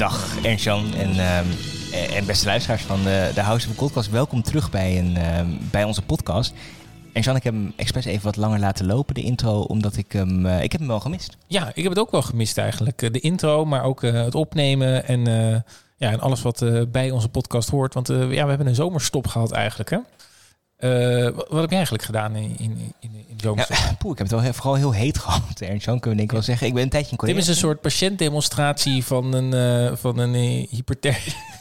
Dag Ernst-Jan en, ehm, en beste luisteraars van de, de House of Podcast. Welkom terug bij, een, ehm, bij onze podcast. En Jan, ik heb hem expres even wat langer laten lopen, de intro, omdat ik hem, eh, ik heb hem wel gemist. Ja, ik heb het ook wel gemist eigenlijk. Eh, De intro, maar ook eh, het opnemen en, eh, ja, en alles wat eh, bij onze podcast hoort. Want eh, ja, we hebben een zomerstop gehad eigenlijk. Hè? Eh, wat, wat heb jij eigenlijk gedaan in, in, in, in de Ja, poeh, ik heb het wel heel- vooral heel heet gehad, Ernst-Jan, kunnen we denk ik wel zeggen. Ik ben een tijdje in Korea. Dit is een soort patiëntdemonstratie van een, eh van een hyperter...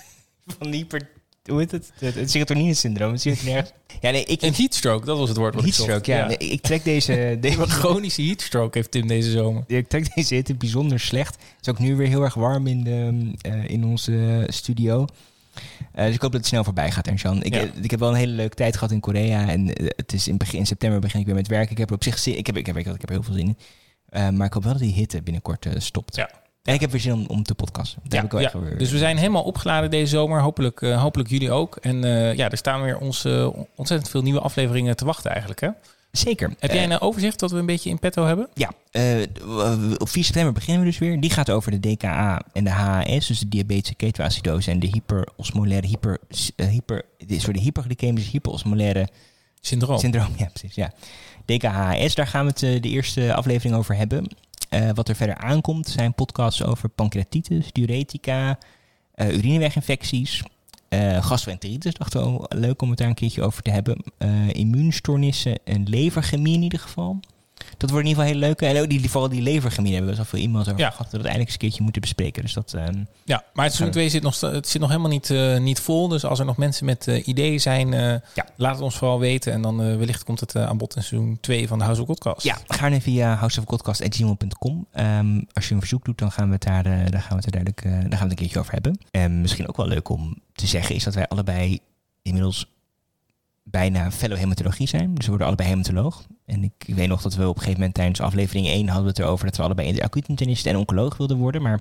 van hyper... Hoe heet het? Het, het serotonine-syndroom. Het zit nergens. Ja, nee, ik... Een heatstroke, dat was het woord wat ik Heatstroke, zocht. ja. Nee, ik trek deze... Deze chronische heatstroke heeft Tim deze zomer. ik trek deze hitte bijzonder slecht. Het is ook nu weer heel erg warm in, de, in onze studio. Eh, dus ik hoop dat het snel voorbij gaat, Ernst-Jan. Ik, Ja. eh, ik heb wel een hele leuke tijd gehad in Korea. En eh, het is in, begin in september begin ik weer met werken. Ik heb er op zich zin ik heb, ik heb, ik heb, ik heb er heel veel zin in. Maar ik hoop wel dat die hitte binnenkort stopt. Ja. En ik heb weer zin om, om te podcasten. Daar heb ik weer- dus we zijn helemaal opgeladen deze zomer. Hopelijk, hopelijk jullie ook. En ja, er staan weer ons eh, ontzettend veel nieuwe afleveringen te wachten eigenlijk. Hè? Zeker. Heb Eh, jij een overzicht dat we een beetje in petto hebben? Ja, eh, op 4 september beginnen we dus weer. Die gaat over de DKA en de HAS, dus de diabetische ketoacidose en de hyperosmolaire hyper, eh, hyper, sorry, de hyperglycemische hyperosmolaire Syndroom. syndroom. Ja, precies. Ja. DKHS, daar gaan we het eh, de eerste aflevering over hebben. Eh, wat er verder aankomt zijn podcasts over pancreatitis, diuretica, eh, urineweginfecties, eh gastroenteritis. Dacht wel leuk om het daar een keertje over te hebben. Eh, immuunstoornissen en leverchemie in ieder geval. Dat wordt in ieder geval heel leuk. En ook die, vooral die leverchemie hebben we wel veel e-mails over Ja. gehad. Dat we het eindelijk eens een keertje moeten bespreken. Dus dat, ehm, Ja, maar het seizoen 2 zit nog, het zit nog helemaal niet, eh, niet vol. Dus als er nog mensen met eh, ideeën zijn, eh, Ja. laat het ons vooral weten. En dan wellicht komt het aan bod in seizoen 2 van de House of Podcast. Ja, ga dan via houseofpodcast.gmail.com. Ehm als je een verzoek doet, dan gaan we het daar, daar, gaan we het duidelijk, daar gaan we het een keertje over hebben. En misschien ook wel leuk om te zeggen, is dat wij allebei inmiddels bijna fellow hematologie zijn. Dus we worden allebei hematoloog. En ik weet nog dat we op een gegeven moment tijdens aflevering 1 hadden we het erover dat we allebei acuut internist en oncoloog wilden worden. Maar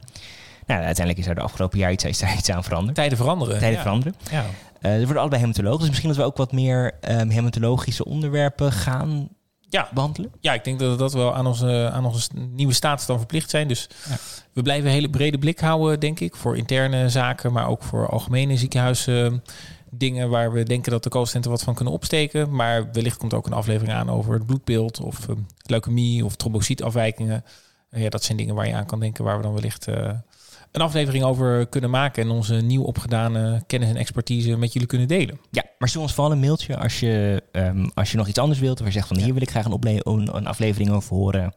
nou, uiteindelijk is er de afgelopen jaar iets, is daar iets aan veranderd. Tijden veranderen. Tijden ja. veranderen. Ja. Eh, we worden allebei hematoloog. Dus misschien dat we ook wat meer ehm, hematologische onderwerpen gaan Ja. behandelen. ja, ik denk dat we dat wel aan onze, aan onze nieuwe status dan verplicht zijn. Dus Ja. we blijven een hele brede blik houden, denk ik. Voor interne zaken, maar ook voor algemene ziekenhuizen. Dingen waar we denken dat de co-assistenten wat van kunnen opsteken. Maar wellicht komt ook een aflevering aan over het bloedbeeld of eh, leukemie of trombocytafwijkingen. Eh, ja, dat zijn dingen waar je aan kan denken, waar we dan wellicht eh, een aflevering over kunnen maken en onze nieuw opgedane kennis en expertise met jullie kunnen delen. Ja, maar stuur ons vooral een mailtje als je, ehm, als je nog iets anders wilt. Of je zegt van hier wil ik graag een, een, aflevering over horen.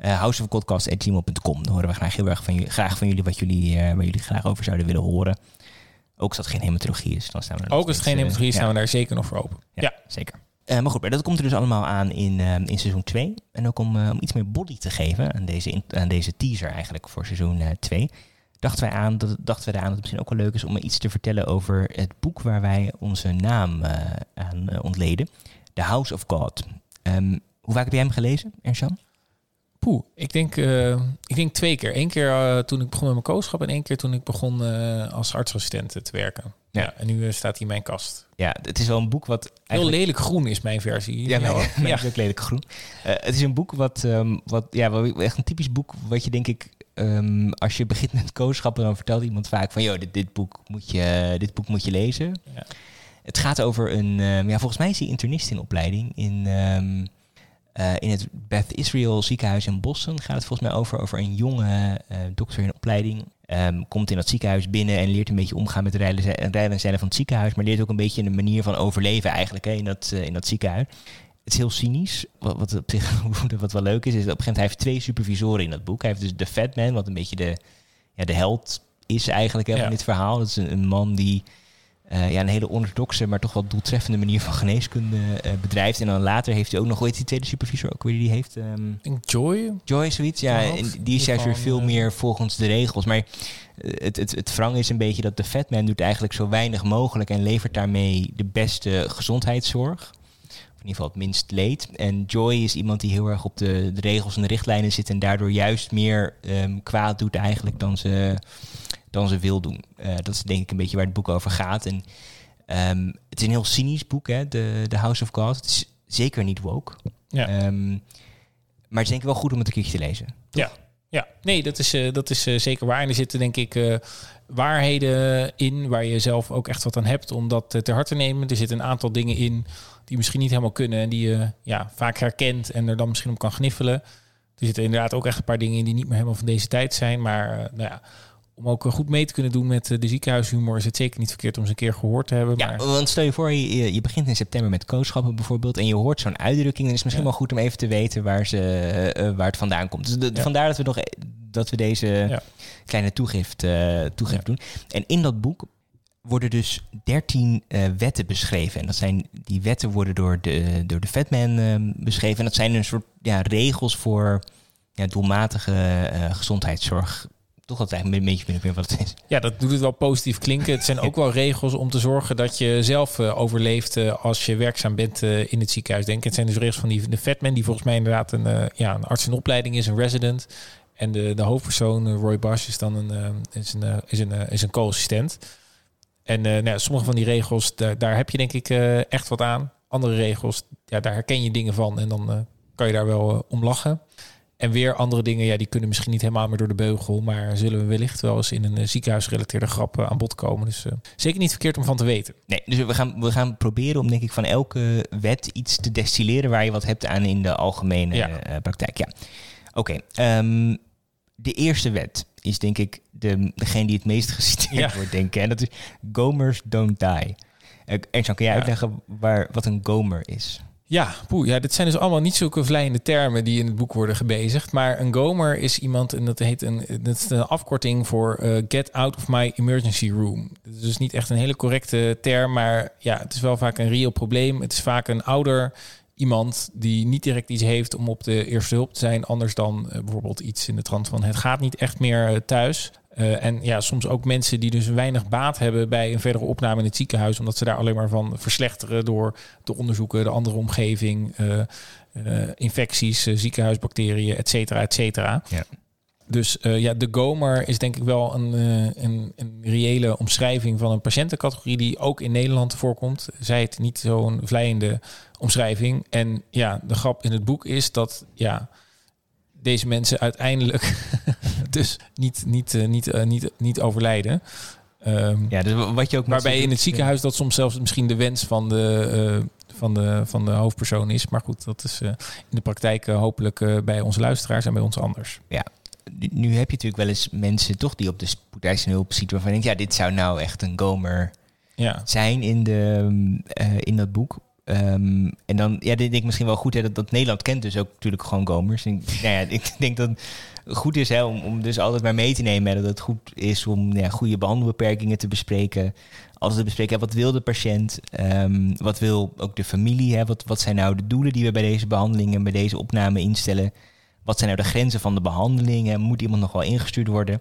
Uh, houseofpodcast.gmail.com. Dan horen we graag heel erg van, jullie- graag van jullie wat jullie, eh, waar jullie graag over zouden willen horen. Ook als dat geen hematologie is, dan staan we er Ook als het geen eh, hematologie is, staan we daar zeker nog voor open. Ja, zeker. Eh, maar goed, dat komt er dus allemaal aan in, eh, in seizoen 2. En ook om, om iets meer body te geven aan deze, aan deze teaser eigenlijk voor seizoen 2. dachten wij aan dat, dachten wij eraan dat het misschien ook wel leuk is om iets te vertellen over het boek waar wij onze naam aan ontleden. The House of God. Ehm, hoe vaak heb jij hem gelezen, Ernst-Jan? Poeh, ik denk, eh, ik denk twee keer. Eén keer eh, toen ik begon met mijn kooschap en één keer toen ik begon eh, als artsassistent te werken. Ja. Ja. en nu staat hij in mijn kast. Ja, het is wel een boek wat Heel eigenlijk... lelijk groen is mijn versie. Ja, Ja, mijn, mijn ja. is ook lelijk groen. Het is een boek wat, ehm, wat ja, wel echt een typisch boek wat je denk ik, ehm, als je begint met kooschappen, dan vertelt iemand vaak van, joh, dit, dit, boek moet je, dit boek moet je lezen. Ja. Het gaat over een, ehm, ja, volgens mij is hij internist in opleiding in, eh, in het Beth Israel ziekenhuis in Boston. Gaat het volgens mij over, over een jonge eh, dokter in opleiding. Ehm, komt in dat ziekenhuis binnen en leert een beetje omgaan met de rijden en zeilen van het ziekenhuis. Maar leert ook een beetje een manier van overleven eigenlijk hè, in, dat, eh, in dat ziekenhuis. Het is heel cynisch. Wat, wat op zich wat wel leuk is, is dat op een gegeven moment hij heeft twee supervisoren in dat boek. Hij heeft dus de Fat Man, wat een beetje de, ja, de held is eigenlijk hè, Ja. van dit verhaal. Dat is een, een man die eh, ja, een hele orthodoxe, maar toch wel doeltreffende manier van geneeskunde eh, bedrijft. En dan later heeft hij ook nog, heet die tweede supervisor ook weer die heeft? Denk Joy. Joy, zoiets. Ja, en die is juist weer veel eh, meer volgens de regels. Maar het, het, het wrang is een beetje dat de Fatman doet eigenlijk zo weinig mogelijk en levert daarmee de beste gezondheidszorg. Of in ieder geval het minst leed. En Joy is iemand die heel erg op de, de regels en de richtlijnen zit en daardoor juist meer ehm, kwaad doet eigenlijk dan ze, dan ze wil doen. Eh, dat is denk ik een beetje waar het boek over gaat. En ehm, het is een heel cynisch boek, hè, de, The House of God. Het is zeker niet woke. Ja. Ehm, maar het is denk ik wel goed om het een keertje te lezen. Ja. Ja, nee, dat is, uh, dat is uh, zeker waar. En er zitten denk ik uh, waarheden in waar je zelf ook echt wat aan hebt om dat ter harte te nemen. Er zitten een aantal dingen in die misschien niet helemaal kunnen en die je ja, vaak herkent en er dan misschien om kan gniffelen. Er zitten inderdaad ook echt een paar dingen in die niet meer helemaal van deze tijd zijn. Maar nou ja, om ook goed mee te kunnen doen met de ziekenhuishumor is het zeker niet verkeerd om ze een keer gehoord te hebben. Ja, maar... want stel je voor, je, je begint in september met kooschappen bijvoorbeeld en je hoort zo'n uitdrukking, dan is het misschien ja. wel goed om even te weten waar, ze, uh, waar het vandaan komt. Dus de, ja. vandaar dat we nog dat we deze kleine toegift, uh, toegift doen. En in dat boek worden dus 13 uh, wetten beschreven. En dat zijn, die wetten worden door de, door de Fatman uh, beschreven. En dat zijn een soort ja, regels voor ja, doelmatige gezondheidszorg toch dat eigenlijk een beetje binnen wat het is. Ja, dat doet het wel positief klinken. Het zijn ook wel regels om te zorgen dat je zelf uh, overleeft uh, als je werkzaam bent uh, in het ziekenhuis. Denk, het zijn dus regels van die de Fatman, die volgens mij inderdaad een, ja, een arts in opleiding is, een resident. En de, de hoofdpersoon, Roy Bosch, is dan een, is een, is een, is een co-assistent. En nou, sommige van die regels, daar, daar heb je denk ik echt wat aan. Andere regels, ja, daar herken je dingen van en dan kan je daar wel om lachen. En weer andere dingen, ja, die kunnen misschien niet helemaal meer door de beugel, maar zullen we wellicht wel eens in een uh, ziekenhuisgerelateerde grap uh, aan bod komen. Dus uh, zeker niet verkeerd om van te weten. Nee, dus we gaan, we gaan proberen om denk ik van elke wet iets te destilleren waar je wat hebt aan in de algemene ja. praktijk. Ja, oké. Okay. Um, de eerste wet is denk ik de, degene die het meest geciteerd ja. wordt, denk ik. En dat is Gomers don't die. Ernst, kun jij uitleggen waar, wat een Gomer is? Ja, poeh, ja, dit zijn dus allemaal niet zulke vlijende termen die in het boek worden gebezigd. Maar een gomer is iemand, en dat heet een, dat is een afkorting voor uh, Get Out of My Emergency Room. Dat is dus niet echt een hele correcte term, maar ja, het is wel vaak een reëel probleem. Het is vaak een ouder iemand die niet direct iets heeft om op de eerste hulp te zijn, anders dan uh, bijvoorbeeld iets in de trant van het gaat niet echt meer uh, thuis. Uh, en ja, soms ook mensen die dus weinig baat hebben bij een verdere opname in het ziekenhuis, omdat ze daar alleen maar van verslechteren door te onderzoeken, de andere omgeving, uh, uh, infecties, ziekenhuisbacteriën, et cetera, et cetera. Ja. Dus ja, de gomer is denk ik wel een, een, een, reële omschrijving van een patiëntencategorie die ook in Nederland voorkomt. Zij het niet zo'n vlijende omschrijving. En ja, de grap in het boek is dat ja, deze mensen uiteindelijk dus niet, niet, uh, niet, uh, niet, niet overlijden. Um, ja, dus wat je ook waarbij in het ziekenhuis dat soms zelfs misschien de wens van de, uh, van de, van de hoofdpersoon is. Maar goed, dat is in de praktijk hopelijk bij onze luisteraars en bij ons anders. Ja, nu heb je natuurlijk wel eens mensen toch die op de spoedeisende hulp ziet waarvan je denkt, ja, dit zou nou echt een gomer ja. zijn in, de, in dat boek. Um, en dan, ja, dit denk ik misschien wel goed hè, dat, Nederland kent dus ook natuurlijk gewoon gomers. En, nou ja, ik denk dat het goed is hè, om, om dus altijd maar mee te nemen dat het goed is om ja, goede behandelbeperkingen te bespreken. Altijd te bespreken, wat wil de patiënt? Um, wat wil ook de familie? Hè? Wat, wat zijn nou de doelen die we bij deze behandelingen, bij deze opname instellen? Wat zijn nou de grenzen van de behandelingen? Moet iemand nog wel ingestuurd worden?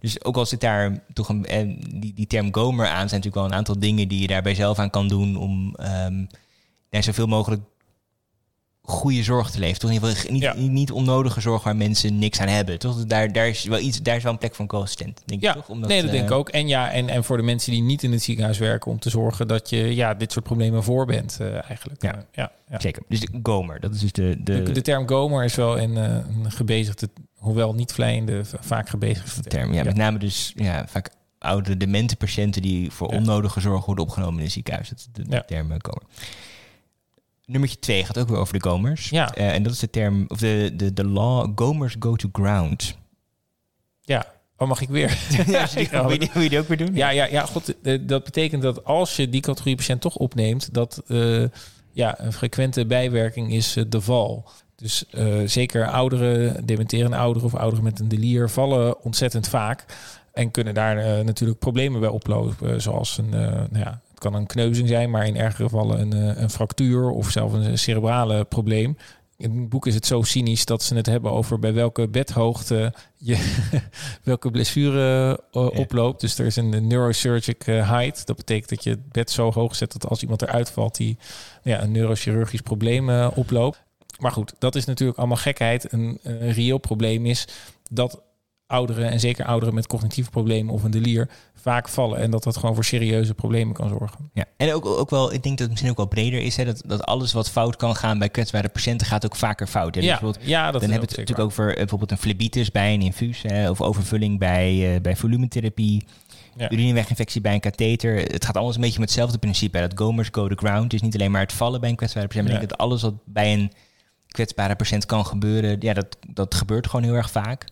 Dus ook als ik daar toch een, die, die term gomer aan, zijn natuurlijk wel een aantal dingen die je daarbij zelf aan kan doen om um, zoveel mogelijk goede zorg te leven. Toch in ieder geval niet, ja. niet, niet, onnodige zorg waar mensen niks aan hebben. Toch? Daar, daar, is wel iets, daar is wel een plek voor een co-assistent. Denk ja, ik, toch? Omdat, nee, dat uh, denk ik ook. En ja, en, en voor de mensen die niet in het ziekenhuis werken, om te zorgen dat je ja, dit soort problemen voor bent, uh, eigenlijk. Ja. Uh, ja, ja, zeker. Dus de gomer, dat is dus de. De, de, de term gomer is wel een, een gebezigde, hoewel niet vlijende, vaak gebezigde term. ja, met name dus ja, vaak oude demente patiënten die voor onnodige zorg worden opgenomen in het ziekenhuis. Dat is de, de term gomer. Nummertje twee gaat ook weer over de gomers. Ja. Uh, en dat is de term, of de, de, de law, gomers go to ground. Ja, oh, mag ik weer? ja, die, wil, je, wil je die ook weer doen? Ja, ja, ja God, dat betekent dat als je die categorie patiënt toch opneemt, dat uh, ja, een frequente bijwerking is de val. Dus zeker ouderen, dementerende ouderen of ouderen met een delier vallen ontzettend vaak. En kunnen daar natuurlijk problemen bij oplopen, zoals een, nou ja, kan een kneuzing zijn, maar in ergere gevallen een, eh, een fractuur of zelfs een cerebrale probleem. In het boek is het zo cynisch dat ze het hebben over bij welke bedhoogte je welke blessure uh, oploopt. Dus er is een neurosurgic height. Dat betekent dat je het bed zo hoog zet dat als iemand eruit valt, die ja, een neurochirurgisch probleem uh, oploopt. Maar goed, dat is natuurlijk allemaal gekheid. Een, een reëel probleem is dat ouderen en zeker ouderen met cognitieve problemen of een delier vaak vallen en dat dat gewoon voor serieuze problemen kan zorgen. Ja, en ook, ook wel, ik denk dat het misschien ook wel breder is, hè, dat, dat alles wat fout kan gaan bij kwetsbare patiënten gaat ook vaker fout. Hè? Dus Ja, bijvoorbeeld- ja, dat dan hebben we ook het natuurlijk over eh, bijvoorbeeld een phlebitis bij een infuus, hè, of overvulling bij, eh, bij volumetherapie, Ja. urineweginfectie bij een katheter. Het gaat allemaal een beetje om hetzelfde principe. hè, Dat Gomers go the ground. Het is niet alleen maar het vallen bij een kwetsbare patiënt, maar ik denk dat alles wat bij een kwetsbare patiënt kan gebeuren, ja, dat, dat gebeurt gewoon heel erg vaak.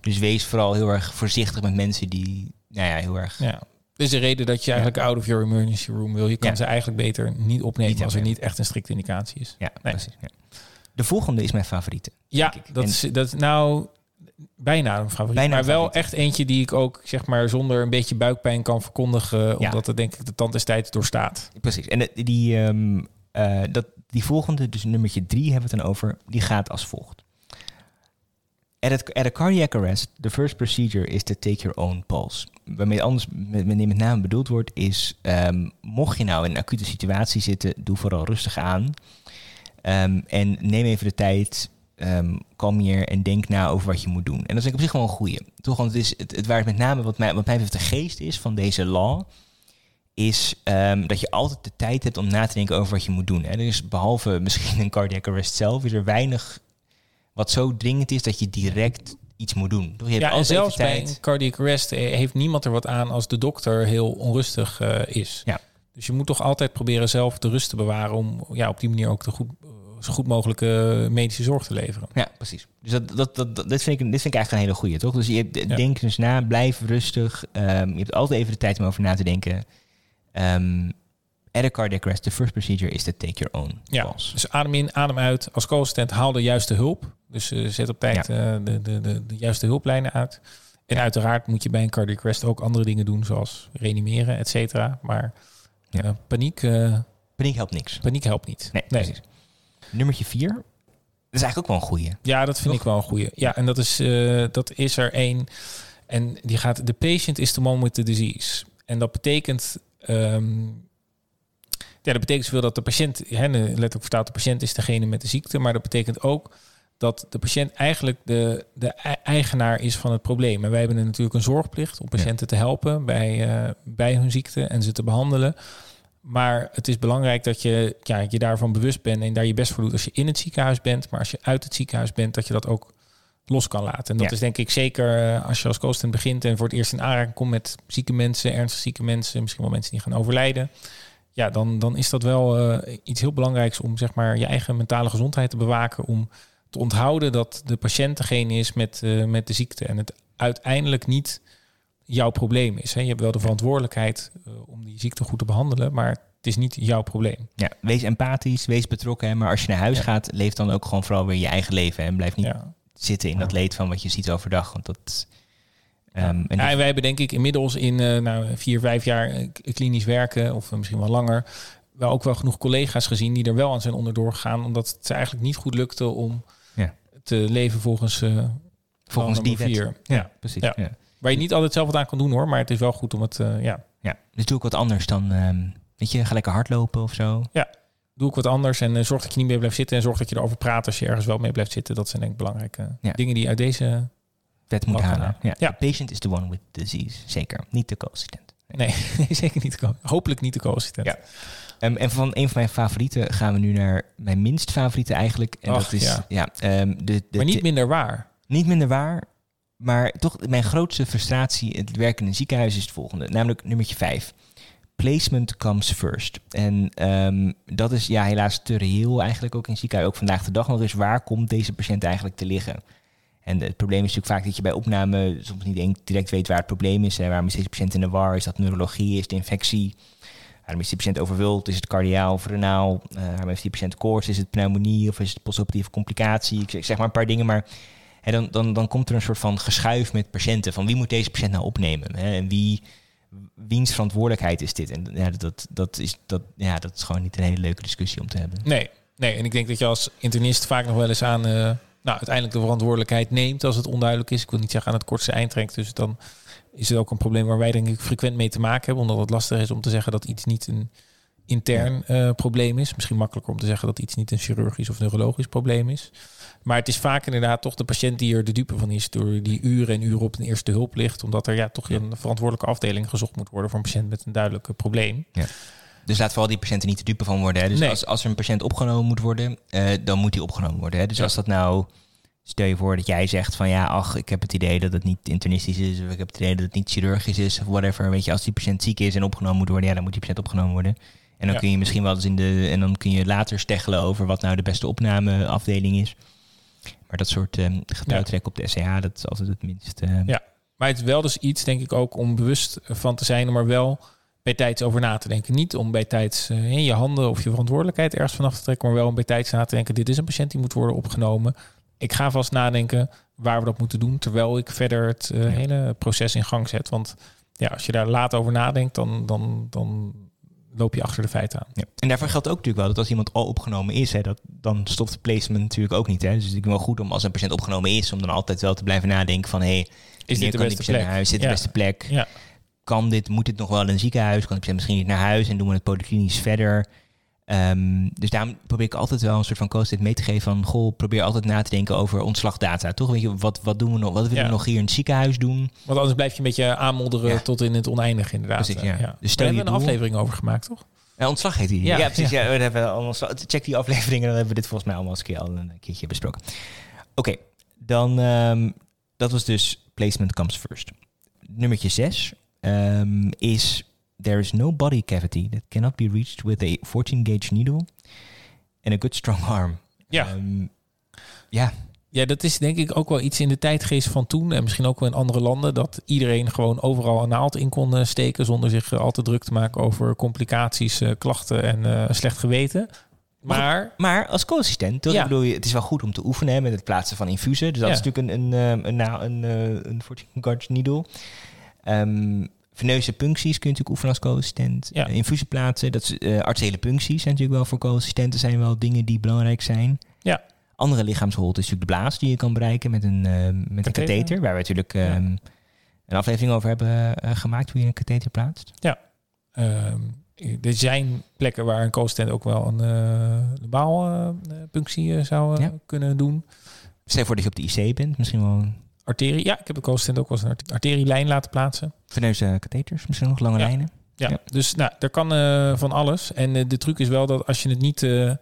Dus wees vooral heel erg voorzichtig met mensen die, nou ja, heel erg... Ja. Is de reden dat je eigenlijk out of your emergency room wil. Je kan Ja. ze eigenlijk beter niet opnemen Niet als er niet echt een strikte indicatie is. Ja, Nee. precies. Ja. De volgende is mijn favoriete. Ja, dat En- is, dat nou bijna een favoriet. Bijna maar wel favoriet. echt eentje die ik ook zeg maar zonder een beetje buikpijn kan verkondigen. Omdat het denk ik de tand des tijds doorstaat. Precies. En die, ehm, eh, dat, die volgende, dus nummertje drie hebben we het dan over, die gaat als volgt. At a, cardiac arrest, the first procedure is to take your own pulse. Waarmee anders met, met name bedoeld wordt is, ehm, mocht je nou in een acute situatie zitten, doe vooral rustig aan. Ehm, en neem even de tijd, ehm kalmeer en denk na over wat je moet doen. En dat is op zich wel een goeie. Toch, want het, is, het, waar het met name wat mij, wat mij betreft de geest is van deze law, is dat je altijd de tijd hebt om na te denken over wat je moet doen. Hè. Dus behalve misschien een cardiac arrest zelf, is er weinig wat zo dringend is dat je direct iets moet doen. Je hebt Ja, en zelfs bij een cardiac arrest eh, heeft niemand er wat aan als de dokter heel onrustig eh, is. Ja. Dus je moet toch altijd proberen zelf de rust te bewaren om ja, op die manier ook de goed, eh, zo goed mogelijke medische zorg te leveren. Ja, precies. Dus dat, dat, dat, dat, dit, vind ik, dit vind ik eigenlijk een hele goeie, toch? Dus je hebt- Ja. denk dus na, blijf rustig. Ehm, je hebt altijd even de tijd om over na te denken. Ehm at a cardiac arrest, the first procedure is to take your own Ja, pulse. dus adem in, adem uit. Als co-assistent haal de juiste hulp. Dus eh, zet op tijd eh, de, de, de, de juiste hulplijnen uit. En uiteraard moet je bij een cardiac arrest ook andere dingen doen, zoals reanimeren, et cetera. Maar Ja. eh, paniek, Paniek helpt niks. paniek helpt niet. Nee, precies. Nummertje vier. Dat is eigenlijk ook wel een goeie. Ja, dat vind Toch? ik wel een goeie. Ja, en dat is, dat is er één. En die gaat, the patient is the one with the disease. En dat betekent, ehm, ja, dat betekent zoveel dat de patiënt, hè, letterlijk vertaald, de patiënt is degene met de ziekte. Maar dat betekent ook dat de patiënt eigenlijk de, de e- eigenaar is van het probleem. En wij hebben natuurlijk een zorgplicht om patiënten te helpen bij, eh, bij hun ziekte en ze te behandelen. Maar het is belangrijk dat je ja, je daarvan bewust bent en daar je best voor doet als je in het ziekenhuis bent. Maar als je uit het ziekenhuis bent, dat je dat ook los kan laten. En dat Ja. is denk ik zeker eh, als je als co begint en voor het eerst in aanraking komt met zieke mensen, ernstig zieke mensen, misschien wel mensen die gaan overlijden. Ja, dan, dan is dat wel eh, iets heel belangrijks om zeg maar je eigen mentale gezondheid te bewaken. Om te onthouden dat de patiënt degene is met, eh, met de ziekte. En het uiteindelijk niet jouw probleem is. Hè. Je hebt wel de verantwoordelijkheid eh, om die ziekte goed te behandelen, maar het is niet jouw probleem. Ja, wees empathisch, wees betrokken. Hè, maar als je naar huis Ja. gaat, leef dan ook gewoon vooral weer je eigen leven. hè, En blijf niet Ja. zitten in dat leed van wat je ziet overdag. Want dat... ehm, en Ja, wij hebben denk ik inmiddels in eh, nou, vier, vijf jaar eh, klinisch werken, of eh, misschien wel langer, wel ook wel genoeg collega's gezien die er wel aan zijn onderdoor gegaan, omdat het ze eigenlijk niet goed lukte om Ja. te leven volgens, eh volgens die nummer wet. vier. Ja, precies. Ja. Ja. Waar je niet altijd zelf wat aan kan doen hoor, maar het is wel goed om het, eh, ja, Ja, dus doe ik wat anders dan, ehm, weet je, ga lekker hardlopen of zo. doe ik wat anders en zorg dat je niet meer blijft zitten en zorg dat je erover praat als je ergens wel mee blijft zitten. Dat zijn denk ik belangrijke Ja. dingen die uit deze, Wet moet halen. Ja. Ja. The patient is the one with disease. Zeker. Niet de co-assistent. nee, zeker niet de co- hopelijk niet de co-assistent. Ja. Ehm, en van een van mijn favorieten gaan we nu naar mijn minst favoriete eigenlijk. En dat is ja. ja. ehm, de, de, Maar niet minder waar. niet minder waar. Maar toch, mijn grootste frustratie in het werken in een ziekenhuis is het volgende. Namelijk nummertje 5. Placement comes first. En ehm, dat is ja, helaas te reëel eigenlijk ook in ziekenhuis. Ook vandaag de dag nog eens. Waar komt deze patiënt eigenlijk te liggen? En het probleem is natuurlijk vaak dat je bij opname soms niet direct weet waar het probleem is. Hè. Waarom is deze patiënt in de war? Is dat neurologie? Is het infectie? Waarom is die patiënt overwild? Is het cardiaal of renaal? Eh, waarom heeft die patiënt koorts? Is het pneumonie of is het postoperatieve complicatie? Ik zeg, ik zeg maar een paar dingen, maar hè, dan, dan, dan komt er een soort van geschuif met patiënten. Van wie moet deze patiënt nou opnemen? Hè? En wie, wiens verantwoordelijkheid is dit? En ja, dat, dat, is, dat, ja, dat is gewoon niet een hele leuke discussie om te hebben. Nee, nee. En ik denk dat je als internist vaak nog wel eens aan, eh, nou, uiteindelijk de verantwoordelijkheid neemt als het onduidelijk is. Ik wil niet zeggen aan het kortste eind trekt. Dus dan is het ook een probleem waar wij denk ik frequent mee te maken hebben. Omdat het lastig is om te zeggen dat iets niet een intern eh, probleem is. Misschien makkelijker om te zeggen dat iets niet een chirurgisch of neurologisch probleem is. Maar het is vaak inderdaad toch de patiënt die er de dupe van is... door die uren en uren op een eerste hulp ligt. Omdat er ja, toch een verantwoordelijke afdeling gezocht moet worden... voor een patiënt met een duidelijk probleem. Ja. Dus laat vooral die patiënten niet te dupe van worden. Hè? Dus Nee. als, als er een patiënt opgenomen moet worden, eh, dan moet die opgenomen worden. Hè? Dus Ja. als dat nou, stel je voor dat jij zegt van ja, ach, ik heb het idee dat het niet internistisch is, of ik heb het idee dat het niet chirurgisch is, of whatever. Weet je, als die patiënt ziek is en opgenomen moet worden, ja, dan moet die patiënt opgenomen worden. En dan Ja. kun je misschien wel eens in de, en dan kun je later steggelen over wat nou de beste opnameafdeling is. Maar dat soort eh getouwtrek op de SCH, dat is altijd het minst. eh, Ja. Maar het is wel dus iets, denk ik, ook om bewust van te zijn, maar wel bij tijds over na te denken. Niet om bij tijds eh, in je handen of je verantwoordelijkheid ergens vanaf te trekken, maar wel om bij tijds na te denken: dit is een patiënt die moet worden opgenomen. Ik ga vast nadenken waar we dat moeten doen, terwijl ik verder het eh, hele proces in gang zet. Want ja, als je daar laat over nadenkt, dan, dan, dan loop je achter de feiten aan. Ja. En daarvoor geldt ook natuurlijk wel dat als iemand al opgenomen is, hè, dat, dan stopt de placement natuurlijk ook niet. Hè. Dus het is wel goed om als een patiënt opgenomen is, om dan altijd wel te blijven nadenken van hé, hey, Is dit de beste plek? naar huis? Is dit Ja. de beste plek? Ja. Kan dit, moet dit nog wel in een ziekenhuis? Kan patiënt misschien niet naar huis en doen we het polyklinisch verder? Ehm, dus daarom probeer ik altijd wel een soort van coach mee te geven van, goh, probeer altijd na te denken over ontslagdata. Toch? Weet je, wat, wat doen we nog? Wat willen Ja. we nog hier in het ziekenhuis doen? Want anders blijf je een beetje aanmodderen Ja. tot in het oneindige, inderdaad. Precies, ja. Eh, Dus stel Daar je hebben we een doel- aflevering over gemaakt, toch? Ja, ontslag heet die. Ja, Ja, precies. Ja. we hebben allemaal, check die afleveringen, dan hebben we dit volgens mij allemaal eens een keer al een keertje besproken. Oké, dan ehm, dat was dus placement comes first. Nummertje 6 is there is no body cavity that cannot be reached with a 14 gauge needle and a good strong arm. Ja. Ehm, ja, Ja, dat is denk ik ook wel iets in de tijdgeest van toen. En misschien ook wel in andere landen. Dat iedereen gewoon overal een naald in kon eh, steken. Zonder zich eh, al te druk te maken over complicaties, eh, klachten en slecht geweten. Maar maar als co-assistent? Ja. Bedoel, je- het is wel goed om te oefenen hè, met het plaatsen van infusen. Dus dat Ja. is natuurlijk een, een, ehm, een, een, eh, een 14 gauge needle. Ehm veneuze puncties kun je natuurlijk oefenen als co-assistent. Ja. Eh, infusen plaatsen, dat is, eh arteriële puncties zijn natuurlijk wel voor co-assistenten zijn wel dingen die belangrijk zijn. Ja. Andere lichaamsholte is natuurlijk de blaas die je kan bereiken met een, ehm, met een Katheter. Waar we natuurlijk Ja. ehm, een aflevering over hebben gemaakt hoe je een katheter plaatst. ehm, er zijn plekken waar een co-assistent ook wel een uh, baalpunctie eh, zou Ja. kunnen doen. Stel voor dat je op de IC bent, misschien wel een Arterie, ja, ik heb een co-assistent ook wel eens een arte- arterielijn laten plaatsen. veneuze katheters, misschien nog lange Ja. lijnen. Ja, Ja. dus nou, er kan eh, van alles. En eh, de truc is wel dat als je het niet eh,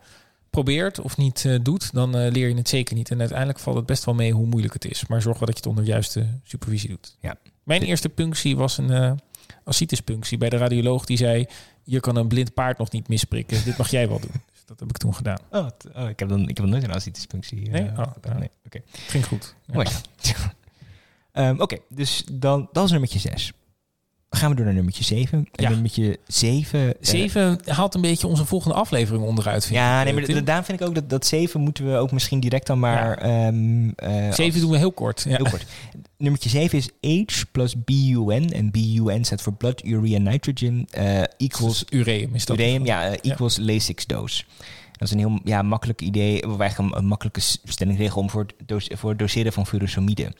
probeert of niet doet, dan leer je het zeker niet. En uiteindelijk valt het best wel mee hoe moeilijk het is. Maar zorg wel dat je het onder juiste supervisie doet. Ja. Mijn De- eerste punctie was een ascites-punctie bij de radioloog die zei: Je kan een blind paard nog niet misprikken. Dit mag jij wel doen. Dat heb ik toen gedaan. Oh, oh, ik, heb dan, ik heb nog nooit een ascitisfunctie. eh, Nee? Oh, gedaan. ja. nee. Oké, Ging goed. Ja. mooi. Ehm, Oké, dus dan, dat is nummertje 6. Gaan we door naar nummertje 7. En Ja. nummertje 7... Zeven haalt een beetje onze volgende aflevering onderuit. Vind ja, ik, nee, eh, maar Tim. da- daarom vind ik ook dat, dat 7 moeten we ook misschien direct dan maar... ehm, eh, Zeven als- doen we heel kort. Ja. Heel kort. Nummertje 7 is H plus BUN. En BUN staat voor Blood Urea Nitrogen uh, equals Dus ureum is dat. ureum, ja, eh, equals Lasix dose. Dat is een heel ja, makkelijk idee, of eigenlijk een, een makkelijke stellingregel om voor het, voor het doseren van furosemide.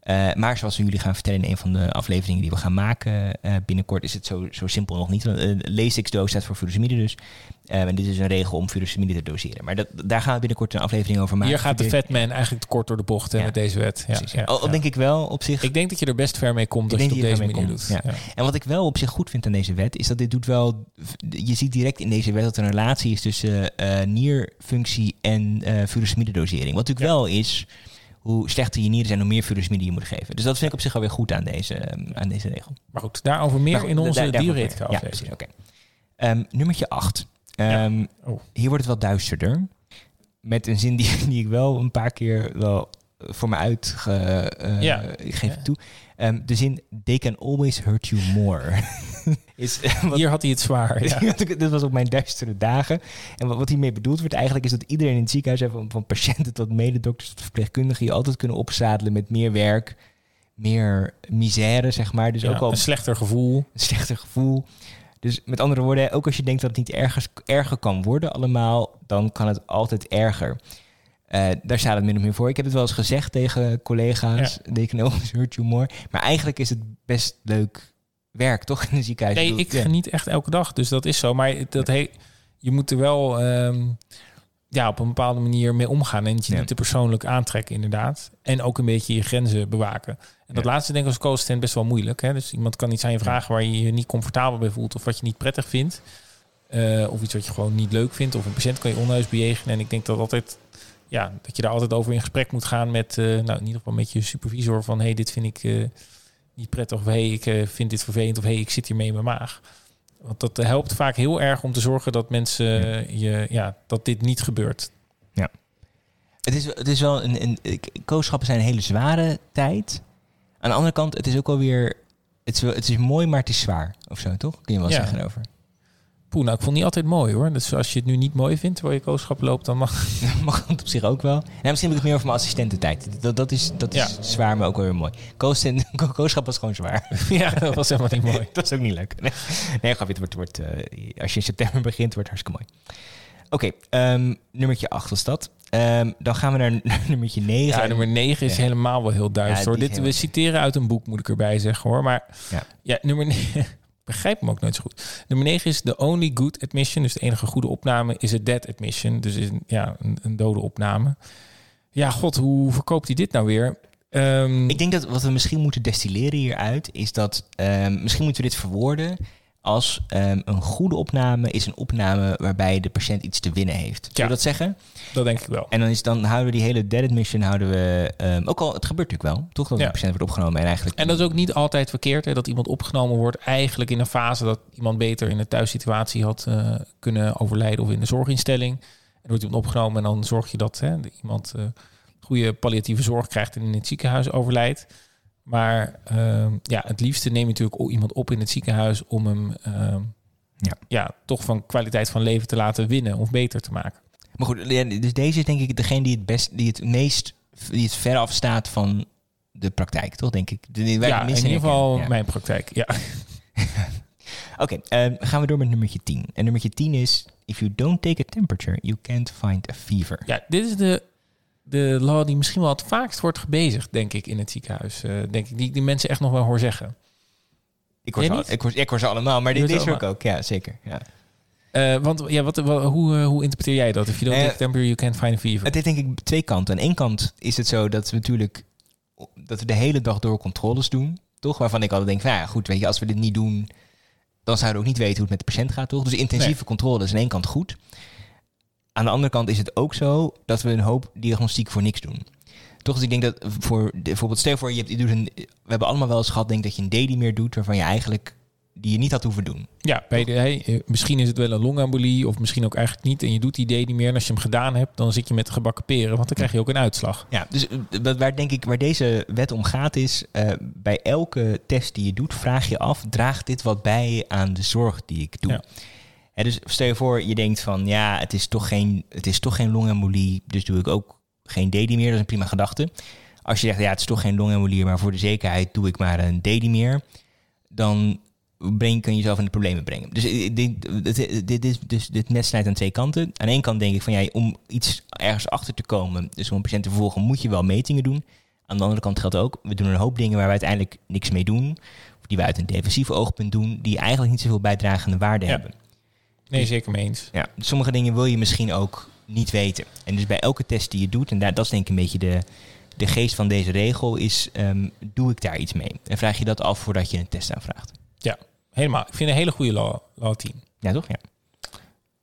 Eh, maar zoals we jullie gaan vertellen in een van de afleveringen die we gaan maken eh, binnenkort, is het zo, zo simpel nog niet. Want, eh, Lasix dose staat voor furosemide dus. En dit is een regel om furosemide te doseren. Maar dat, daar gaan we binnenkort een aflevering over maken. Hier gaat de Fatman eigenlijk te kort door de bocht hè, Ja. met deze wet. Ja, ja, al, denk ik wel op zich. Ik denk dat je er best ver mee komt als je het op deze manier doet. En wat ik wel op zich goed vind aan deze wet, is dat dit doet wel. Je ziet direct in deze wet dat er een relatie is tussen nierfunctie en furosemide dosering. Wat natuurlijk wel is hoe slechter je nieren zijn, hoe meer furosemide je moet geven. Dus dat vind ik op zich alweer goed aan deze, eh, aan deze regel. Maar goed, daarover meer goed, in onze diuretica. Ja, precies. Oké. Ehm, nummertje 8. Ja. Oh. Hier wordt het wat duisterder. Met een zin die, die ik wel een paar keer wel voor me uit ge, Ja. ik geef Ja. het toe. Ehm, de zin they can always hurt you more. is, eh, wat, Hier had hij het zwaar. Ja. Dit was op mijn duistere dagen. En wat, wat hiermee bedoeld wordt eigenlijk is dat iedereen in het ziekenhuis, van, van patiënten tot mededokters tot verpleegkundigen, je altijd kunnen opzadelen met meer werk, meer misère, zeg maar. Dus Ja, ook wel een slechter gevoel. een slechter gevoel. Dus met andere woorden, ook als je denkt dat het niet ergens, erger kan worden allemaal, dan kan het altijd erger. Eh, daar staat het min of meer voor. Ik heb het wel eens gezegd tegen collega's, always hurt you more. Maar eigenlijk is het best leuk werk, toch? In een ziekenhuis. Nee, bedoel, ik ja. geniet echt elke dag. Dus dat is zo. Maar dat he je moet er wel ehm, ja, op een bepaalde manier mee omgaan. En het je Ja. niet te persoonlijk aantrekken, inderdaad. En ook een beetje je grenzen bewaken. En dat Ja. laatste denk ik als co-assistent best wel moeilijk. Hè? Dus iemand kan iets aan je vragen waar je je niet comfortabel bij voelt... of wat je niet prettig vindt. Eh, of iets wat je gewoon niet leuk vindt. Of een patiënt kan je onheus bejegenen. En ik denk dat altijd... Ja, dat je daar altijd over in gesprek moet gaan met... eh, nou, in ieder geval met je supervisor van... hey, dit vind ik eh, niet prettig. Of hey, ik eh, vind dit vervelend. Of hey, ik zit hiermee in mijn maag. Want dat helpt vaak heel erg om te zorgen dat mensen je, ja, dat dit niet gebeurt. Het is, het is wel een, een ik- kooschappen zijn een hele zware tijd. Aan de andere kant, het is ook alweer, het is, het is mooi, maar het is zwaar. Of zo, toch? Kun je wel Ja. zeggen over. Poeh, nou, ik vond niet altijd mooi hoor. Dus als je het nu niet mooi vindt terwijl je kooschap loopt, dan mag. Mag het op zich ook wel. Nou, misschien heb ik het meer over mijn assistententijd. Dat, dat is, dat is Ja. zwaar, maar ook wel weer mooi. Koosten- ko- Kooschap was gewoon zwaar. ja, dat was helemaal niet mooi. dat is ook niet leuk. Nee, nee grapje, het wordt, wordt, eh, als je in september begint, wordt het hartstikke mooi. Oké, ehm, nummertje 8 was dat. Ehm, dan gaan we naar, nummertje 9. Ja, nummer 9 is Ja. helemaal wel heel duister. Ja, hoor. Dit, we citeren uit een boek, moet ik erbij zeggen hoor. Maar Ja. ja, nummer 9. Begrijp hem ook nooit zo goed. Nummer 9 is the only good admission. Dus de enige goede opname is a dead admission. Dus een, ja, een, een dode opname. Ja, god, hoe verkoopt hij dit nou weer? Ehm, Ik denk dat wat we misschien moeten destilleren hieruit is dat ehm, misschien moeten we dit verwoorden als ehm, een goede opname is een opname waarbij de patiënt iets te winnen heeft. Ja. we dat zeggen? dat denk ik wel. En dan, is, dan houden we die hele dead admission houden we ehm, ook al het gebeurt natuurlijk wel, toch dat Ja. de patiënt wordt opgenomen en eigenlijk En dat is ook niet altijd verkeerd, hè, dat iemand opgenomen wordt eigenlijk in een fase dat iemand beter in de thuissituatie had eh, kunnen overlijden of in de zorginstelling. En dan wordt iemand opgenomen en dan zorg je dat hè, iemand eh, goede palliatieve zorg krijgt en in het ziekenhuis overlijdt. Maar ehm, ja, het liefste neem je natuurlijk iemand op in het ziekenhuis om hem ehm, Ja. ja. toch van kwaliteit van leven te laten winnen of beter te maken. Maar goed, dus deze is denk ik degene die het best, die het meest, die het ver afstaat van de praktijk, toch? Denk ik. De, ja, in ieder geval. Ja. mijn praktijk. Ja. Oké, ehm, gaan we door met nummertje 10. En nummertje 10 is: If you don't take a temperature, you can't find a fever. Ja, dit is de, de law die misschien wel het vaakst wordt gebezigd, denk ik, in het ziekenhuis. Eh, denk ik, die, die mensen echt nog wel hoor zeggen. Ik hoor, ze, al- ik, hoor, ik hoor ze allemaal, maar dit, hoor ik ook. Ja, zeker. Ja. Eh, want ja, wat, wa- hoe, eh, hoe interpreteer jij dat? If you don't Eh, take temperature, you can't find a fever. Het heeft denk ik twee kanten. Aan één kant is het zo dat we natuurlijk dat we de hele dag door controles doen, toch? Waarvan ik altijd denk, van, ja, goed, weet je, als we dit niet doen, dan zouden we ook niet weten hoe het met de patiënt gaat, toch? Dus intensieve Nee. controle is aan één kant goed. Aan de andere kant is het ook zo dat we een hoop diagnostiek voor niks doen. Toch, dus ik denk dat voor de- bijvoorbeeld, stel voor, je, hebt, je doet een, we hebben allemaal wel eens gehad, denk dat je een D meer doet, waarvan je eigenlijk die je niet had hoeven doen. ja, bij de, hey, eh, misschien is het wel een longembolie of misschien ook eigenlijk niet. En je doet die idee niet meer. En als je hem gedaan hebt, dan zit je met gebakken peren. Want dan krijg je ook een uitslag. Ja, dus eh, waar denk ik waar deze wet om gaat is, eh, bij elke test die je doet, vraag je af, draagt dit wat bij aan de zorg die ik doe? Ja. Hè, dus stel je voor, je denkt van, ja, het is toch geen, het is toch geen longembolie, dus doe ik ook geen DD meer. Dat is een prima gedachte. Als je zegt, ja, het is toch geen longembolie, maar voor de zekerheid doe ik maar een DD meer, dan breng, kun je jezelf in de problemen brengen. Dus ik denk, dit, dit, is, dus dit mes snijdt aan twee kanten. Aan één kant denk ik van, ja, om iets ergens achter te komen, dus om een patiënt te vervolgen, moet je wel metingen doen. Aan de andere kant geldt ook, we doen een hoop dingen waar we uiteindelijk niks mee doen, of die we uit een defensief oogpunt doen, die eigenlijk niet zoveel bijdragende waarde Ja. hebben. Nee, zeker mee eens. Ja, sommige dingen wil je misschien ook niet weten. En dus bij elke test die je doet, en daar, dat is denk ik een beetje de, de geest van deze regel, is ehm, doe ik daar iets mee? En vraag je dat af voordat je een test aanvraagt. Helemaal. Ik vind een hele goede law, law 10. Ja, toch? Ja.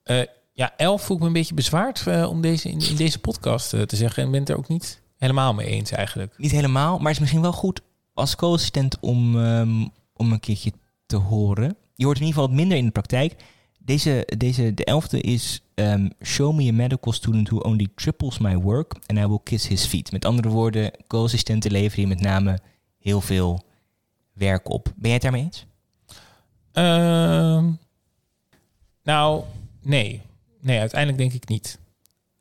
Eh, ja, 11 voel ik me een beetje bezwaard eh, om deze, in, in deze podcast eh, te zeggen. En ben het er ook niet helemaal mee eens eigenlijk. Niet helemaal, maar het is misschien wel goed als co-assistent om, ehm, om een keertje te horen. Je hoort in ieder geval wat minder in de praktijk. Deze, deze, de elfde is ehm, Show me a medical student who only triples my work and I will kiss his feet. Met andere woorden, co-assistenten leveren hier met name heel veel werk op. Ben jij het daarmee eens? Ehm, nou, nee. Nee, uiteindelijk denk ik niet.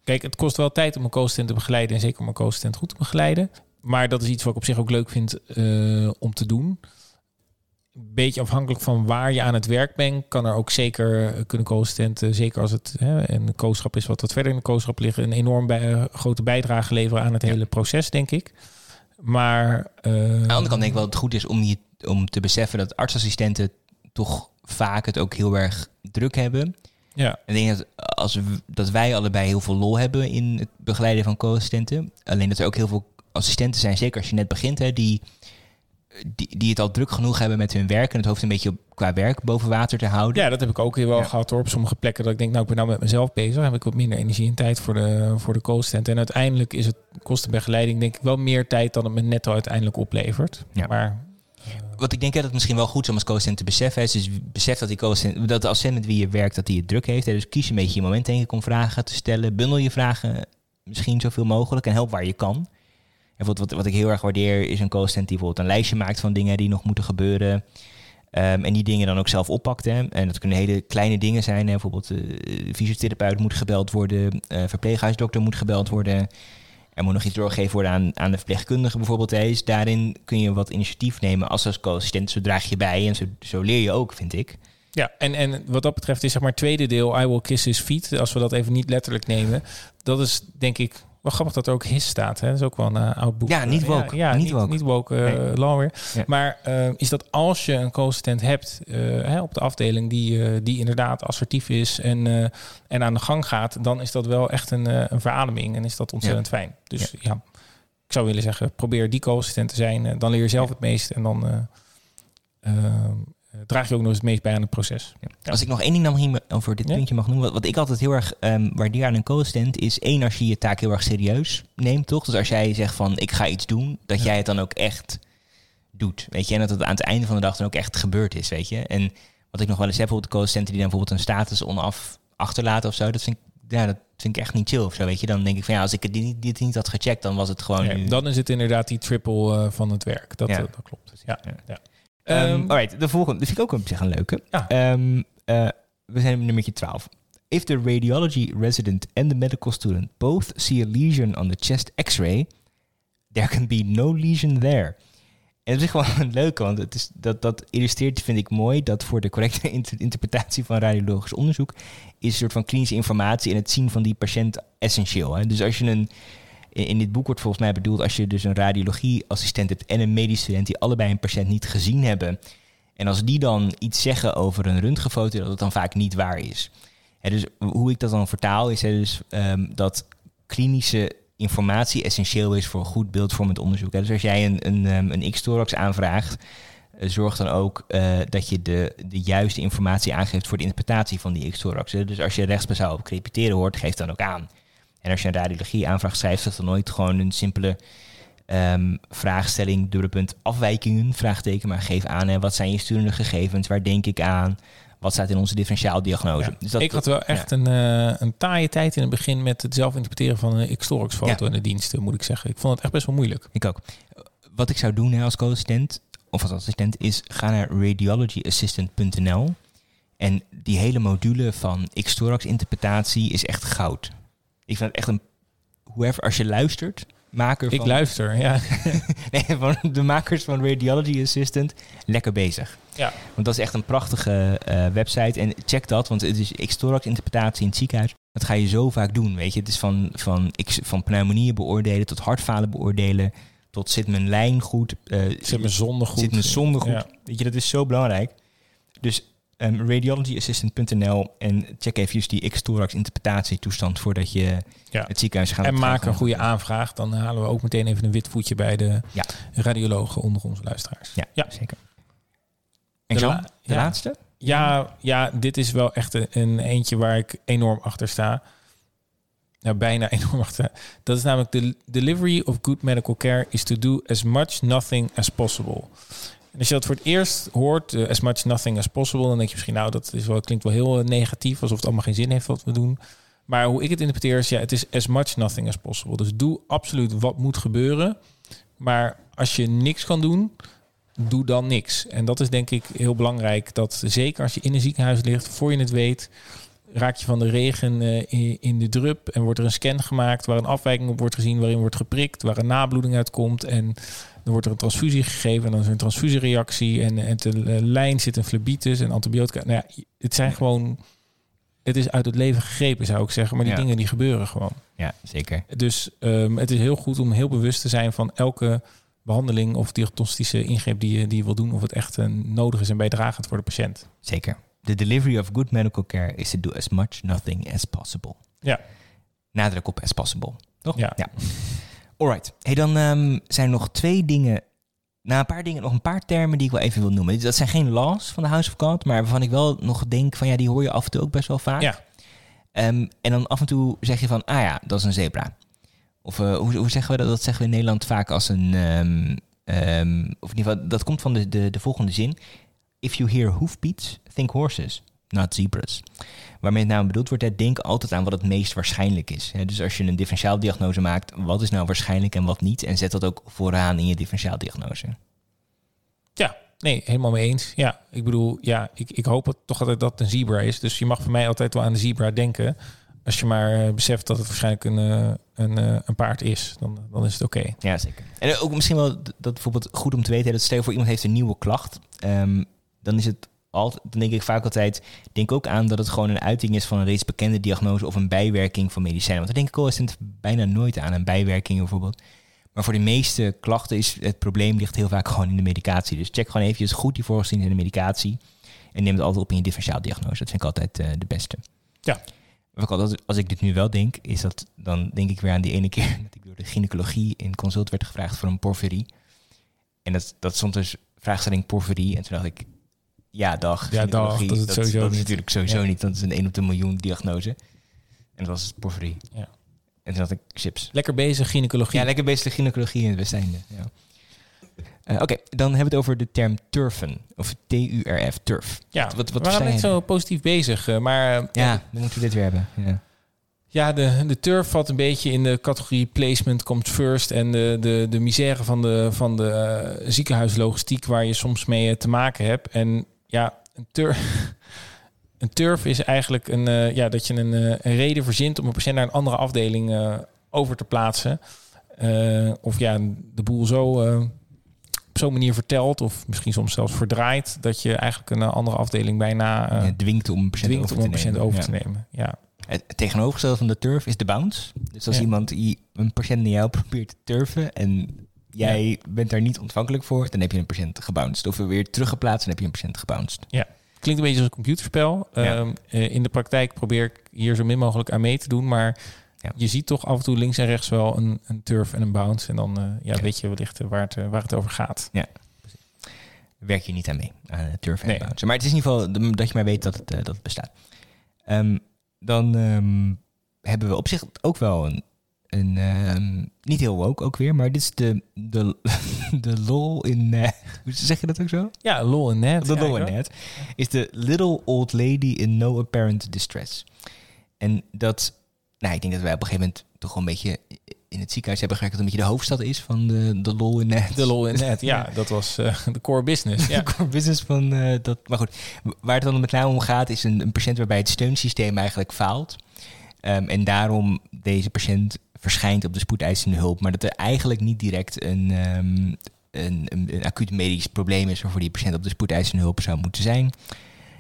Kijk, het kost wel tijd om een co-assistent te begeleiden. En zeker om een co-assistent goed te begeleiden. Maar dat is iets wat ik op zich ook leuk vind eh, om te doen. Een beetje afhankelijk van waar je aan het werk bent, kan er ook zeker eh, kunnen co-assistenten, zeker als het hè, een co-schap is wat wat verder in de co-schap ligt, een enorm bij, eh, grote bijdrage leveren aan het Ja. hele proces, denk ik. Maar eh, Aan de andere kant denk ik wel dat het goed is om je om te beseffen dat artsassistenten toch vaak het ook heel erg druk hebben. Ja. Ik denk dat, als w- dat wij allebei heel veel lol hebben in het begeleiden van co-assistenten. Alleen dat er ook heel veel assistenten zijn, zeker als je net begint, hè, die, die, die het al druk genoeg hebben met hun werk en het hoofd een beetje op- qua werk boven water te houden. ja, dat heb ik ook heel wel Ja. gehad hoor. Op sommige plekken dat ik denk, nou ik ben nou met mezelf bezig. Dan heb ik wat minder energie en tijd voor de, voor de co-assistent. En uiteindelijk is het kostenbegeleiding denk ik wel meer tijd dan het me netto uiteindelijk oplevert. Ja. Maar Wat ik denk dat het misschien wel goed is om als co-assistent te beseffen is, dus besef dat die co-assistent, dat de assistent met wie je werkt, dat die het druk heeft. Dus kies een beetje je moment denk ik om vragen te stellen. Bundel je vragen misschien zoveel mogelijk en help waar je kan. Bijvoorbeeld wat, wat ik heel erg waardeer is een co-assistent die bijvoorbeeld een lijstje maakt van dingen die nog moeten gebeuren. Ehm, en die dingen dan ook zelf oppakt. Hè. En dat kunnen hele kleine dingen zijn. Hè. Bijvoorbeeld de fysiotherapeut moet gebeld worden. eh verpleeghuisdokter moet gebeld worden. Er moet nog iets doorgegeven worden aan, aan de verpleegkundige bijvoorbeeld. Hè. Dus daarin kun je wat initiatief nemen als als co-assistent. Zo draag je bij en zo, zo leer je ook, vind ik. Ja, en, en wat dat betreft is zeg maar het tweede deel, I will kiss his feet, als we dat even niet letterlijk nemen. Dat is denk ik wel grappig dat er ook his staat. Hè? Dat is ook wel een eh, oud boek. Ja, niet woke. Ja, ja, Niet niet, woke. niet woke eh, Nee. Ja. Maar eh, is dat als je een co-assistent hebt eh, hè, op de afdeling die, eh, die inderdaad assertief is en, eh, en aan de gang gaat, dan is dat wel echt een, eh, een verademing en is dat ontzettend fijn. Dus ja. ik zou willen zeggen, probeer die co-assistent te zijn. eh, dan leer je zelf het meest en dan eh, eh, draag je ook nog eens het meest bij aan het proces. Ja. Als ik nog één ding dan hier over dit Ja. puntje mag noemen. Wat, wat ik altijd heel erg ehm, waardeer aan een co-assistent is één, als je je taak heel erg serieus neemt, toch? Dus als jij zegt van ik ga iets doen, dat Ja. jij het dan ook echt doet. Weet je, en dat het aan het einde van de dag dan ook echt gebeurd is, weet je. En wat ik nog wel eens heb, bijvoorbeeld de co-assistenten die dan bijvoorbeeld een status onaf achterlaten of zo, dat vind ik, ja, dat vind ik echt niet chill of zo, weet je. Dan denk ik van ja, als ik het niet, dit niet had gecheckt, dan was het gewoon nu... dan is het inderdaad die triple eh, van het werk. Dat, Ja. eh, dat klopt. Ja. Ja. Ehm, alright, de volgende. Dat vind ik ook op zich een leuke. Ja. Ehm, eh, we zijn op nummertje 12. If the radiology resident and the medical student both see a lesion on the chest x-ray, there can be no lesion there. En dat is gewoon een leuke, want het is, dat, dat illustreert, vind ik mooi, dat voor de correcte inter- interpretatie van radiologisch onderzoek is een soort van klinische informatie en het zien van die patiënt essentieel. Hè? Dus als je een, in, dit boek wordt volgens mij bedoeld, als je dus een radiologieassistent hebt en een medisch student die allebei een patiënt niet gezien hebben, en als die dan iets zeggen over een röntgenfoto, dat het dan vaak niet waar is. Dus hoe ik dat dan vertaal, is dus, ehm, dat klinische informatie essentieel is voor goed beeldvormend onderzoek. Dus als jij een, een, ehm, een X-thorax aanvraagt, eh, zorg dan ook eh, dat je de, de juiste informatie aangeeft voor de interpretatie van die X-thorax. hè. Dus als je rechtsbazaal op crepiteren hoort, geef dan ook aan. En als je een radiologie aanvraag schrijft, is dat dan nooit gewoon een simpele ehm, vraagstelling, dubbele punt, afwijkingen, vraagteken, maar geef aan, hè, wat zijn je sturende gegevens, waar denk ik aan, wat staat in onze differentiaaldiagnose. Ja. Dus dat, ik had wel echt een, eh, een taaie tijd in het begin met het zelf interpreteren van een Xtorix-foto Ja. in de diensten, moet ik zeggen. Ik vond het echt best wel moeilijk. Ik ook. Wat ik zou doen hè, als co-assistent of als assistent is ga naar radiologyassistant.nl en die hele module van X-thorax interpretatie is echt goud. Ik vind het echt een whoever als je luistert, maker Ik van luister, ja. nee, van de makers van Radiology Assistant lekker bezig. Ja. Want dat is echt een prachtige eh, website. En check dat, want het is X-thorax interpretatie in het ziekenhuis. Dat ga je zo vaak doen, weet je. Het is van, van, X, van pneumonieën beoordelen tot hartfalen beoordelen. Tot zit mijn lijn goed. eh, Zit mijn zonde goed. Zit mijn zonde goed. Ja. Weet je, dat is zo belangrijk. Dus um, radiologyassistant.nl en check even die X-thorax interpretatietoestand voordat je Ja. het ziekenhuis gaat. En maak een goede aanvraag. Dan halen we ook meteen even een wit voetje bij de Ja. radiologen onder onze luisteraars. Ja, Ja. zeker. En De la- de laatste? Ja, ja, dit is wel echt een, een eentje waar ik enorm achter sta. Nou, bijna enorm achter. Dat is namelijk de delivery of good medical care is to do as much nothing as possible. En als je dat voor het eerst hoort, eh, as much nothing as possible, dan denk je misschien, nou, dat is wel, klinkt wel heel eh, negatief, alsof het allemaal geen zin heeft wat we doen. Maar hoe ik het interpreteer is, ja, het is as much nothing as possible. Dus doe absoluut wat moet gebeuren. Maar als je niks kan doen, doe dan niks. En dat is denk ik heel belangrijk. Dat zeker als je in een ziekenhuis ligt, voor je het weet, raak je van de regen eh, in, de drup en wordt er een scan gemaakt waar een afwijking op wordt gezien, waarin wordt geprikt, waar een nabloeding uitkomt en dan wordt er een transfusie gegeven en dan is er een transfusiereactie en, en de eh, lijn zit een phlebitis en antibiotica. Nou ja, het zijn gewoon, het is uit het leven gegrepen zou ik zeggen, maar die Ja. dingen die gebeuren gewoon. Ja, zeker. Dus ehm, het is heel goed om heel bewust te zijn van elke behandeling of diagnostische ingreep die je, die je wil doen, of het echt eh, nodig is en bijdragend voor de patiënt. Zeker. The delivery of good medical care is to do as much nothing as possible. Ja. Nadruk op as possible. Toch? Ja. ja. Alright. Hey, dan ehm, zijn er nog twee dingen. Nou, een paar dingen, nog een paar termen die ik wel even wil noemen. Dat zijn geen laws van de House of God, maar waarvan ik wel nog denk van ja, die hoor je af en toe ook best wel vaak. Ja. Ehm, en dan af en toe zeg je van, ah ja, dat is een zebra. Of eh, hoe, hoe zeggen we dat? Dat zeggen we in Nederland vaak als een. ehm, of in ieder geval, dat komt van de, de, de volgende zin. If you hear hoofbeats, think horses, not zebras. Waarmee het nou bedoeld wordt, hè, denk altijd aan wat het meest waarschijnlijk is. Dus als je een differentiaaldiagnose maakt, wat is nou waarschijnlijk en wat niet? En zet dat ook vooraan in je differentiaaldiagnose. Ja, nee, helemaal mee eens. Ja, ik bedoel, ja, ik, ik hoop het toch dat het een zebra is. Dus je mag voor mij altijd wel aan de zebra denken. Als je maar eh, beseft dat het waarschijnlijk een, eh, een, eh, een paard is, dan, dan is het oké. Ja, zeker. En ook misschien wel dat bijvoorbeeld goed om te weten, dat stel je voor iemand heeft een nieuwe klacht, ehm, dan is het altijd, dan denk ik vaak altijd, denk ook aan dat het gewoon een uiting is van een reeds bekende diagnose of een bijwerking van medicijnen. Want daar denk ik al is het bijna nooit aan, een bijwerking bijvoorbeeld. Maar voor de meeste klachten is het probleem ligt heel vaak gewoon in de medicatie. Dus check gewoon eventjes goed die voorgezien in de medicatie. En neem het altijd op in je differentiaaldiagnose. Dat vind ik altijd eh, de beste. Ja. Wat altijd, als ik dit nu wel denk, is dat dan denk ik weer aan die ene keer dat ik door de gynaecologie in consult werd gevraagd voor een porphyrie. En dat, dat stond dus vraagstelling porphyrie. En toen dacht ik, ja dag, Ja, dag, dat is het sowieso dat is natuurlijk sowieso Ja. niet. Dat is een 1 op de miljoen diagnose. En dat was porphyrie. Ja. En toen had ik chips. Lekker bezig, gynaecologie. Ja, lekker bezig gynaecologie in het Westeinde. Ja. Eh, Oké, dan hebben we het over de term turfen. Of T-U-R-F, turf. Ja, Wat- wat we waren net zo positief bezig. eh, Maar eh, Ja, dan moeten we dit weer hebben. Ja. Ja, de, de turf valt een beetje in de categorie placement komt first. En de, de, de misère van de, van de ziekenhuislogistiek waar je soms mee te maken hebt. En ja, een turf, een turf is eigenlijk een, eh, ja, dat je een, eh, een reden verzint om een patiënt naar een andere afdeling eh, over te plaatsen. Of ja, de boel zo op zo'n manier vertelt, of misschien soms zelfs verdraait, dat je eigenlijk een andere afdeling bijna Ja, dwingt om een patiënt dwingt over om te een patiënt nemen. over Ja. te nemen. Ja. Het tegenovergestelde van de turf is de bounce. Dus als Ja. iemand die een patiënt naar jou probeert te turven en jij bent daar niet ontvankelijk voor, dan heb je een patiënt gebounced. Of weer teruggeplaatst en heb je een patiënt gebounced. Klinkt een beetje als een computerspel. Ja. Ehm, eh, in de praktijk probeer ik hier zo min mogelijk aan mee te doen. Maar Ja. je ziet toch af en toe links en rechts wel een, een turf en een bounce. En dan eh, ja, Ja. weet je wellicht eh, waar het, waar het over gaat. werk je niet aan mee, aan het turf en Nee. bounce. Maar het is in ieder geval dat je maar weet dat het, dat het bestaat. Ehm, dan ehm, hebben we op zich ook wel een, een ehm, niet heel woke ook weer, maar dit is de, de, de lol in, eh, hoe zeg je dat ook zo? Ja, lol en net. De ja, lol in net is de little old lady in no apparent distress. En dat, nou, ik denk dat wij op een gegeven moment toch wel een beetje in het ziekenhuis hebben gewerkt dat een beetje de hoofdstad is van de, de lol in net. De lol in net, ja, dat was eh, de core business. Ja. de core business van eh, dat. Maar goed, waar het dan met name om gaat, is een, een patiënt waarbij het steunsysteem eigenlijk faalt. Ehm, en daarom deze patiënt verschijnt op de spoedeisende hulp, maar dat er eigenlijk niet direct een, ehm, een, een, een acuut medisch probleem is waarvoor die patiënt op de spoedeisende hulp zou moeten zijn.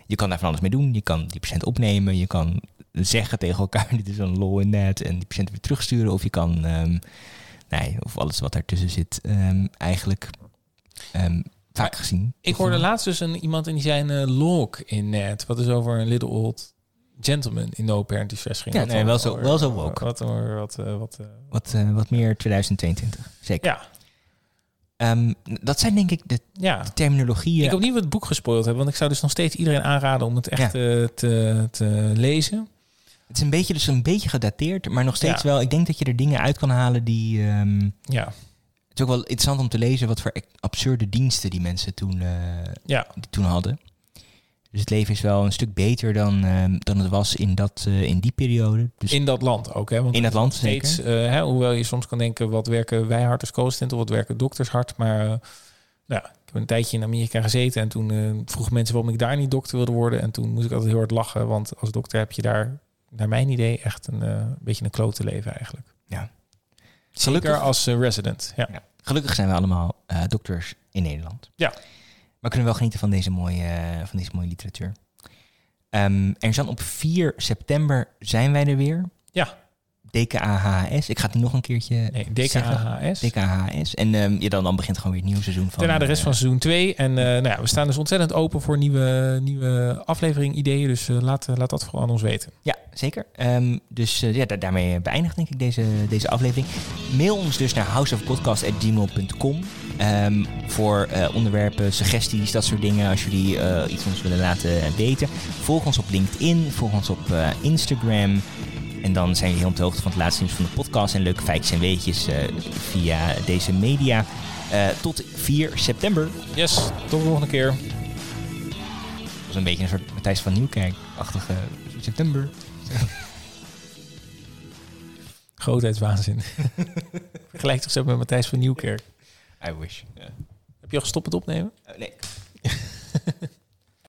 Je kan daar van alles mee doen. Je kan die patiënt opnemen. Je kan zeggen tegen elkaar: dit is een lol in net. En die patiënt weer terugsturen. Of je kan, ehm, nee, of alles wat daartussen zit, ehm, eigenlijk vaak gezien. Ik hoorde laatst dus een, iemand en die zei een uh, log in net. Wat is over een little old gentleman in no apparent distress ging. Ja, nee, wel zo- wel zo woke. Wat, wat, wat, eh, wat, eh, Wat, eh, wat meer 2022. Zeker. ja, Ehm, dat zijn denk ik de ja. terminologieën. Ik hoop niet het boek gespoild hebben, want ik zou dus nog steeds iedereen aanraden om het echt Ja. te, te lezen. Het is een beetje, dus een beetje gedateerd, maar nog steeds Ja. wel. Ik denk dat je er dingen uit kan halen die. ehm, Ja, het is ook wel interessant om te lezen wat voor absurde diensten die mensen toen, ja. die toen hadden. Dus het leven is wel een stuk beter dan, ehm, dan het was in, dat, eh, in die periode. Dus in dat land ook. Hè? Want in dat land steeds, zeker. eh, hè, hoewel je soms kan denken, wat werken wij hard als co-assistent of wat werken dokters hard. Maar eh, nou, ja, ik heb een tijdje in Amerika gezeten en toen vroegen mensen waarom ik daar niet dokter wilde worden. En toen moest ik altijd heel hard lachen, want als dokter heb je daar, naar mijn idee, echt een beetje een klote leven eigenlijk. Ja. Zeker Gelukkig, als resident. Ja. Ja. gelukkig zijn we allemaal dokters in Nederland. Ja. Maar kunnen wel genieten van deze mooie, eh, van deze mooie literatuur. Ehm, en dan op 4 september zijn wij er weer. Ja. DKAHS. Ik ga het nog een keertje Nee. DKAHS. DKHS. En ja, dan, dan begint gewoon weer het nieuwe seizoen van... Daarna de rest eh, van seizoen 2. En eh, nou ja, we staan dus ontzettend open voor nieuwe, nieuwe aflevering ideeën. Dus laat, laat dat vooral aan ons weten. Ja, zeker. Ehm, dus ja, da- daarmee beëindigt denk ik deze, deze aflevering. Mail ons dus naar houseofpodcast.gmail.com Ehm voor eh, onderwerpen, suggesties, dat soort dingen. Als jullie eh, iets van ons willen laten weten. Volg ons op LinkedIn, volg ons op eh, Instagram. En dan zijn jullie heel op de hoogte van het laatste nieuws van de podcast. En leuke feitjes en weetjes via deze media. Tot 4 september. Yes, tot de volgende keer. Dat was een beetje een soort Matthijs van Nieuwkerk-achtige september. Grootheidswaanzin. Vergelijk zichzelf met Matthijs van Nieuwkerk. I wish. Heb je al gestopt met opnemen? nee.